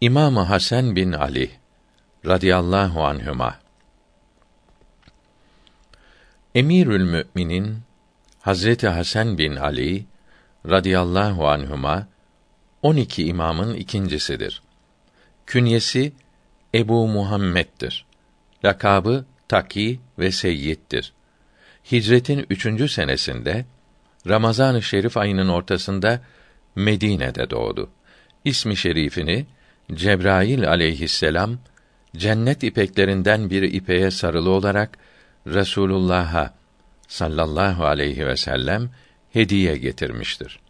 İmam Hasan bin Ali radıyallahu anhuma Emirül Müminin Hazreti Hasan bin Ali radıyallahu anhuma 12 imamın ikincisidir. Künyesi Ebu Muhammed'dir. Lakabı Taki ve Seyyid'dir. Hicretin üçüncü senesinde Ramazan-ı Şerif ayının ortasında Medine'de doğdu. İsmi şerifini Cebrail aleyhisselam cennet ipeklerinden bir ipeğe sarılı olarak Resulullah'a sallallahu aleyhi ve sellem hediye getirmiştir.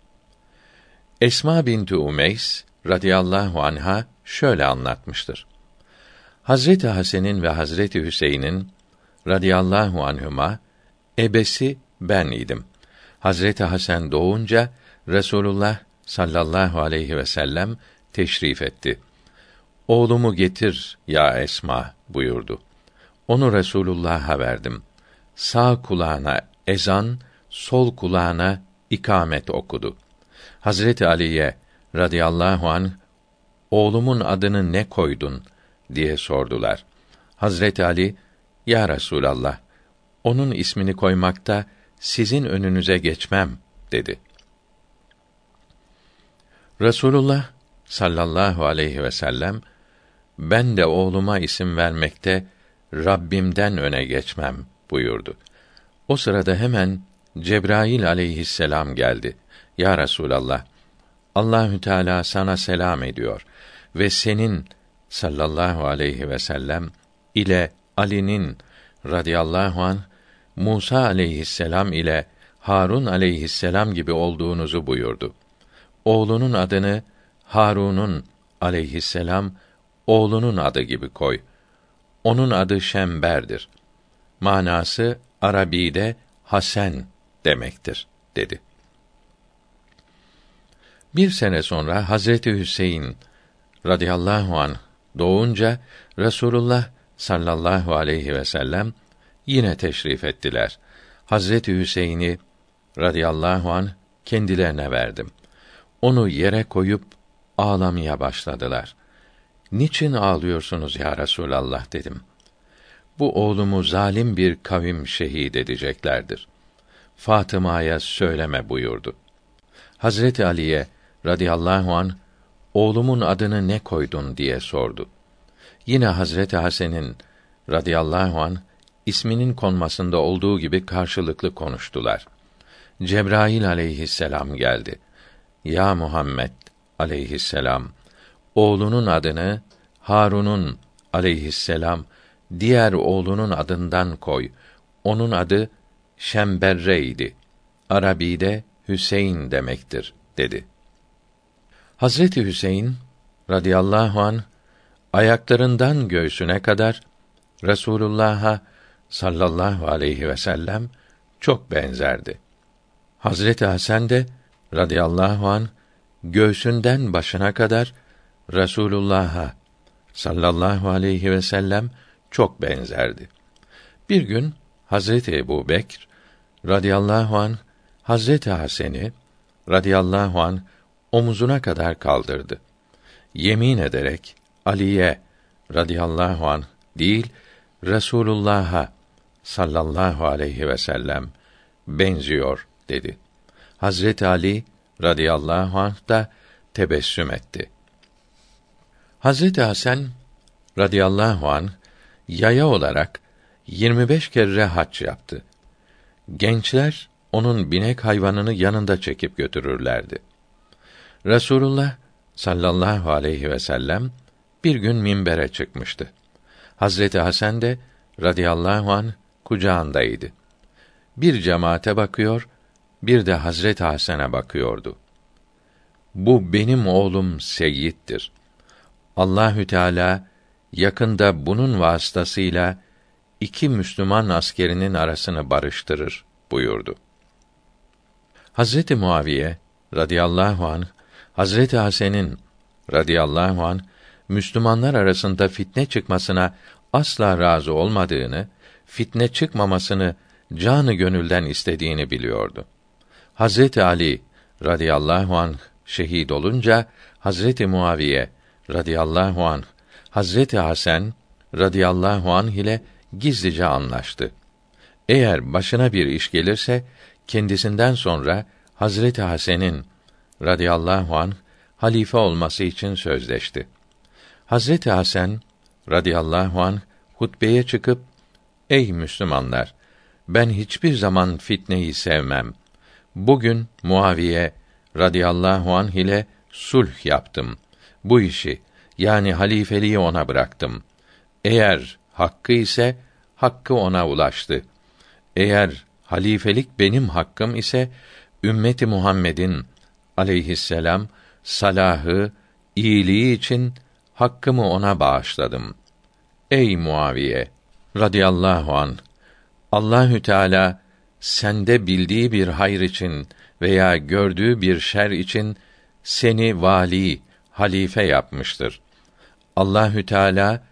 Esma binti Umeys radıyallahu anha şöyle anlatmıştır. Hazreti Hasan'ın ve Hazreti Hüseyin'in radıyallahu anhuma ebesi ben idim. Hazreti Hasan doğunca Resulullah sallallahu aleyhi ve sellem teşrif etti. Oğlumu getir ya Esma buyurdu. Onu Resulullah'a verdim. Sağ kulağına ezan, sol kulağına ikamet okudu. Hazreti Ali'ye radıyallahu an oğlumun adını ne koydun diye sordular. Hazreti Ali ya Resulallah onun ismini koymakta sizin önünüze geçmem dedi. Resulullah sallallahu aleyhi ve sellem ben de oğluma isim vermekte Rabbimden öne geçmem buyurdu. O sırada hemen Cebrail aleyhisselam geldi. Ya Resulallah, Allahü Teala sana selam ediyor ve senin sallallahu aleyhi ve sellem ile Ali'nin radıyallahu an Musa aleyhisselam ile Harun aleyhisselam gibi olduğunuzu buyurdu. Oğlunun adını Harun'un aleyhisselam oğlunun adı gibi koy. Onun adı Şember'dir. Manası Arabi'de Hasan demektir dedi. Bir sene sonra Hazreti Hüseyin radıyallahu an doğunca Resulullah sallallahu aleyhi ve sellem yine teşrif ettiler. Hazreti Hüseyin'i radıyallahu an kendilerine verdim. Onu yere koyup ağlamaya başladılar. Niçin ağlıyorsunuz ya Resulallah dedim. Bu oğlumu zalim bir kavim şehit edeceklerdir. Fatıma'ya söyleme buyurdu. Hazreti Ali'ye radıyallahu an oğlumun adını ne koydun diye sordu. Yine Hazreti Hasan'ın radıyallahu an isminin konmasında olduğu gibi karşılıklı konuştular. Cebrail aleyhisselam geldi. Ya Muhammed aleyhisselam oğlunun adını Harun'un aleyhisselam diğer oğlunun adından koy. Onun adı Şemberre'ydi. Arabi'de Hüseyin demektir dedi. Hazreti Hüseyin radıyallahu an ayaklarından göğsüne kadar Resulullah'a sallallahu aleyhi ve sellem çok benzerdi. Hazreti Hasan de radıyallahu an göğsünden başına kadar Resulullah'a sallallahu aleyhi ve sellem çok benzerdi. Bir gün Hazreti Ebu Bekr radıyallahu an Hazreti Hasan'ı radıyallahu an omuzuna kadar kaldırdı. Yemin ederek Ali'ye radıyallahu an değil Resulullah'a sallallahu aleyhi ve sellem benziyor dedi. Hazreti Ali radıyallahu anh da tebessüm etti. Hazreti Hasan radıyallahu an yaya olarak 25 kere hac yaptı. Gençler onun binek hayvanını yanında çekip götürürlerdi. Resulullah sallallahu aleyhi ve sellem bir gün minbere çıkmıştı. Hazreti Hasan de radıyallahu an kucağındaydı. Bir cemaate bakıyor, bir de Hazreti Hasan'a bakıyordu. Bu benim oğlum Seyyid'dir. Allahü Teala yakında bunun vasıtasıyla iki Müslüman askerinin arasını barıştırır buyurdu. Hazreti Muaviye radıyallahu an Hazreti Hasan'ın radıyallahu an Müslümanlar arasında fitne çıkmasına asla razı olmadığını, fitne çıkmamasını canı gönülden istediğini biliyordu. Hazreti Ali radıyallahu anh şehit olunca Hazreti Muaviye radıyallahu anh Hazreti Hasan radıyallahu anh ile gizlice anlaştı. Eğer başına bir iş gelirse kendisinden sonra Hazreti Hasan'ın radıyallahu anh halife olması için sözleşti. Hazreti Hasan radıyallahu anh hutbeye çıkıp Ey Müslümanlar ben hiçbir zaman fitneyi sevmem. Bugün Muaviye radıyallahu anh ile sulh yaptım. Bu işi yani halifeliği ona bıraktım. Eğer hakkı ise hakkı ona ulaştı. Eğer halifelik benim hakkım ise ümmeti Muhammed'in aleyhisselam salahı, iyiliği için hakkımı ona bağışladım. Ey Muaviye radıyallahu an Allahü Teala sende bildiği bir hayır için veya gördüğü bir şer için seni vali, halife yapmıştır. Allahü Teala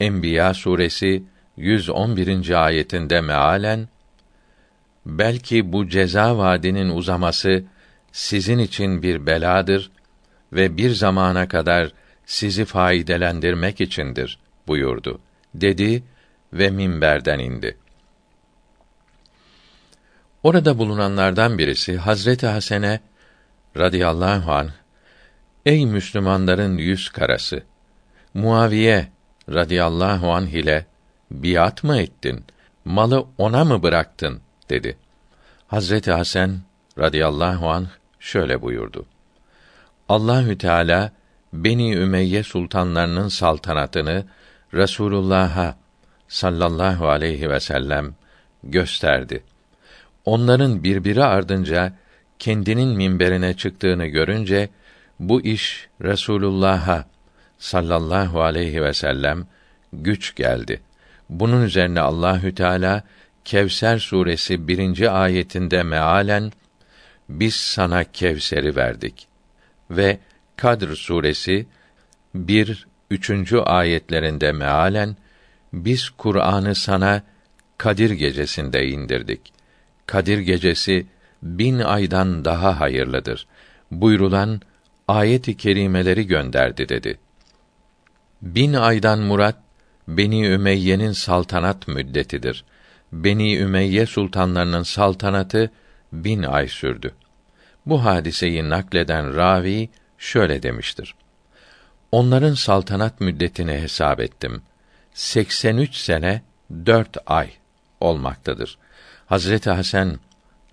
Enbiya suresi 111. ayetinde mealen belki bu ceza vaadinin uzaması sizin için bir beladır ve bir zamana kadar sizi faydelendirmek içindir buyurdu. Dedi ve minberden indi. Orada bulunanlardan birisi Hazreti Hasene radıyallahu an Ey Müslümanların yüz karası Muaviye radıyallahu anh ile biat mı ettin? Malı ona mı bıraktın? dedi. Hazreti Hasan radıyallahu anh şöyle buyurdu. Allahü Teala Beni Ümeyye sultanlarının saltanatını Resulullah'a sallallahu aleyhi ve sellem gösterdi. Onların birbiri ardınca kendinin minberine çıktığını görünce bu iş Resulullah'a sallallahu aleyhi ve sellem güç geldi. Bunun üzerine Allahü Teala Kevser suresi birinci ayetinde mealen biz sana Kevser'i verdik ve Kadr suresi bir üçüncü ayetlerinde mealen biz Kur'an'ı sana Kadir gecesinde indirdik. Kadir gecesi bin aydan daha hayırlıdır. Buyrulan ayet-i kerimeleri gönderdi dedi. Bin aydan murat Beni Ümeyye'nin saltanat müddetidir. Beni Ümeyye sultanlarının saltanatı bin ay sürdü. Bu hadiseyi nakleden ravi şöyle demiştir. Onların saltanat müddetini hesap ettim. 83 sene 4 ay olmaktadır. Hazreti Hasan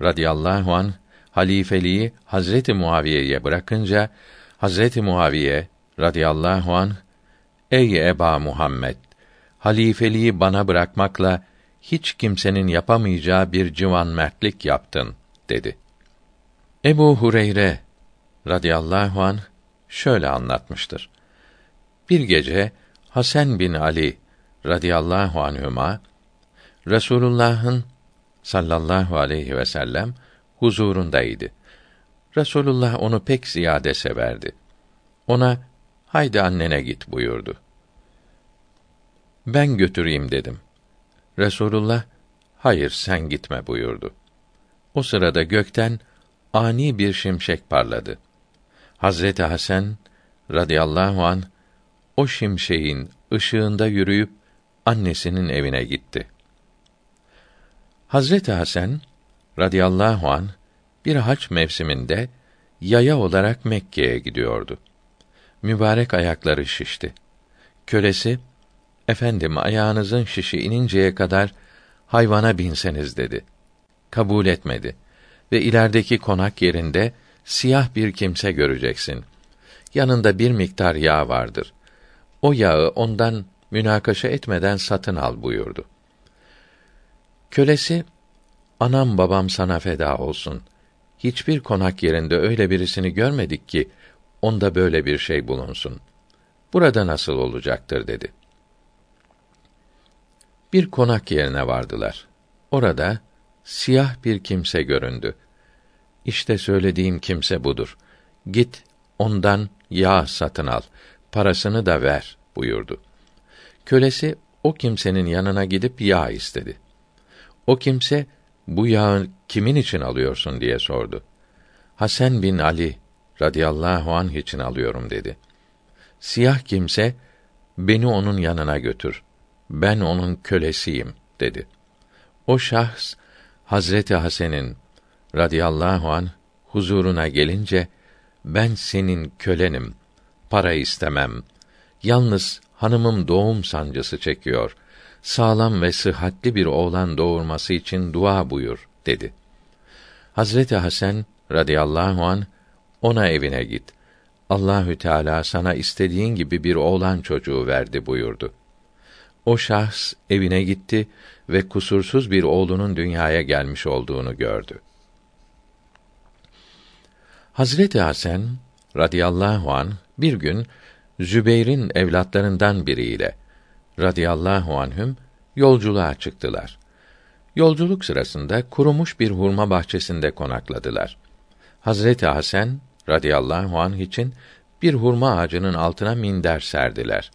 radıyallahu an halifeliği Hazreti Muaviye'ye bırakınca Hazreti Muaviye radıyallahu an Ey Eba Muhammed halifeliği bana bırakmakla hiç kimsenin yapamayacağı bir civan mertlik yaptın dedi. Ebu Hureyre radıyallahu an şöyle anlatmıştır. Bir gece Hasan bin Ali radıyallahu anhuma Resulullah'ın sallallahu aleyhi ve sellem huzurundaydı. Resulullah onu pek ziyade severdi. Ona haydi annene git buyurdu. Ben götüreyim dedim. Resulullah hayır sen gitme buyurdu. O sırada gökten ani bir şimşek parladı. Hazreti Hasan radıyallahu an o şimşeğin ışığında yürüyüp annesinin evine gitti. Hazreti Hasan radıyallahu an bir haç mevsiminde yaya olarak Mekke'ye gidiyordu. Mübarek ayakları şişti. Kölesi, efendim ayağınızın şişi ininceye kadar hayvana binseniz dedi. Kabul etmedi ve ilerideki konak yerinde siyah bir kimse göreceksin. Yanında bir miktar yağ vardır. O yağı ondan münakaşa etmeden satın al buyurdu. Kölesi, anam babam sana feda olsun. Hiçbir konak yerinde öyle birisini görmedik ki, onda böyle bir şey bulunsun. Burada nasıl olacaktır dedi. Bir konak yerine vardılar. Orada siyah bir kimse göründü. İşte söylediğim kimse budur. Git ondan yağ satın al, parasını da ver buyurdu. Kölesi o kimsenin yanına gidip yağ istedi. O kimse bu yağı kimin için alıyorsun diye sordu. Hasan bin Ali radıyallahu anh için alıyorum dedi. Siyah kimse beni onun yanına götür. Ben onun kölesiyim dedi. O şahs Hazreti Hasan'ın radıyallahu an huzuruna gelince ben senin kölenim. Para istemem. Yalnız hanımım doğum sancısı çekiyor. Sağlam ve sıhhatli bir oğlan doğurması için dua buyur dedi. Hazreti Hasan radıyallahu an ona evine git. Allahü Teala sana istediğin gibi bir oğlan çocuğu verdi buyurdu. O şahs evine gitti ve kusursuz bir oğlunun dünyaya gelmiş olduğunu gördü. Hazreti Hasan radıyallahu an bir gün Zübeyr'in evlatlarından biriyle radıyallahu anhüm yolculuğa çıktılar. Yolculuk sırasında kurumuş bir hurma bahçesinde konakladılar. Hazreti Hasan radıyallahu anh için bir hurma ağacının altına minder serdiler.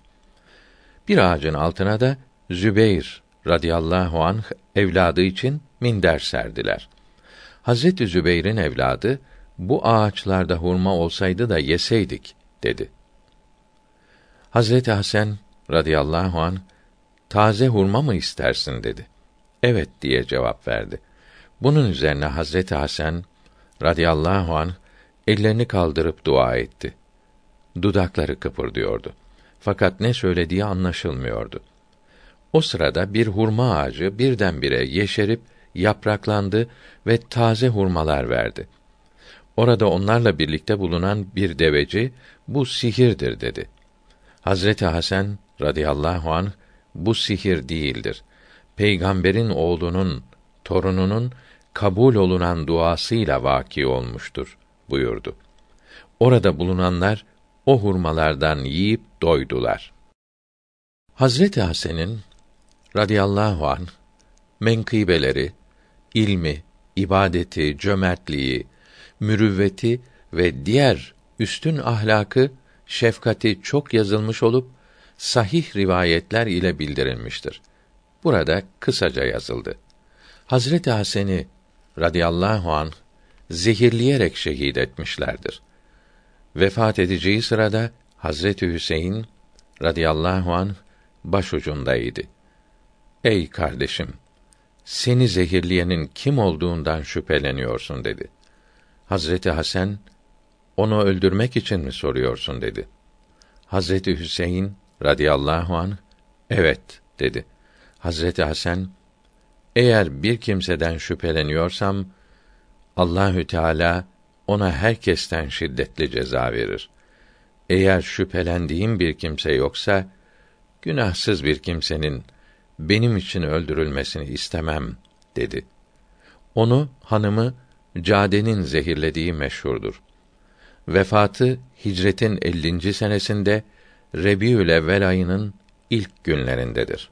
Bir ağacın altına da Zübeyr radıyallahu anh evladı için minder serdiler. Hazreti Zübeyr'in evladı bu ağaçlarda hurma olsaydı da yeseydik dedi. Hazreti Hasan radıyallahu an taze hurma mı istersin dedi. Evet diye cevap verdi. Bunun üzerine Hazreti Hasan radıyallahu an ellerini kaldırıp dua etti. Dudakları kıpırdıyordu. Fakat ne söylediği anlaşılmıyordu. O sırada bir hurma ağacı birdenbire yeşerip yapraklandı ve taze hurmalar verdi. Orada onlarla birlikte bulunan bir deveci bu sihirdir dedi. Hazreti Hasan radıyallahu an bu sihir değildir. Peygamberin oğlunun, torununun kabul olunan duasıyla vaki olmuştur buyurdu. Orada bulunanlar o hurmalardan yiyip doydular. Hazreti Hasan'ın radıyallahu an menkıbeleri, ilmi, ibadeti, cömertliği, mürüvveti ve diğer üstün ahlakı, şefkati çok yazılmış olup sahih rivayetler ile bildirilmiştir. Burada kısaca yazıldı. Hazreti Hasan'ı radıyallahu an zehirleyerek şehit etmişlerdir. Vefat edeceği sırada Hazreti Hüseyin radıyallahu an başucundaydı. Ey kardeşim, seni zehirleyenin kim olduğundan şüpheleniyorsun dedi. Hazreti Hasan onu öldürmek için mi soruyorsun dedi. Hazreti Hüseyin radıyallahu an evet dedi. Hazreti Hasan eğer bir kimseden şüpheleniyorsam Allahü Teala ona herkesten şiddetli ceza verir. Eğer şüphelendiğim bir kimse yoksa günahsız bir kimsenin benim için öldürülmesini istemem dedi. Onu hanımı Cade'nin zehirlediği meşhurdur. Vefatı hicretin 50. senesinde Rebiül Evvel ayının ilk günlerindedir.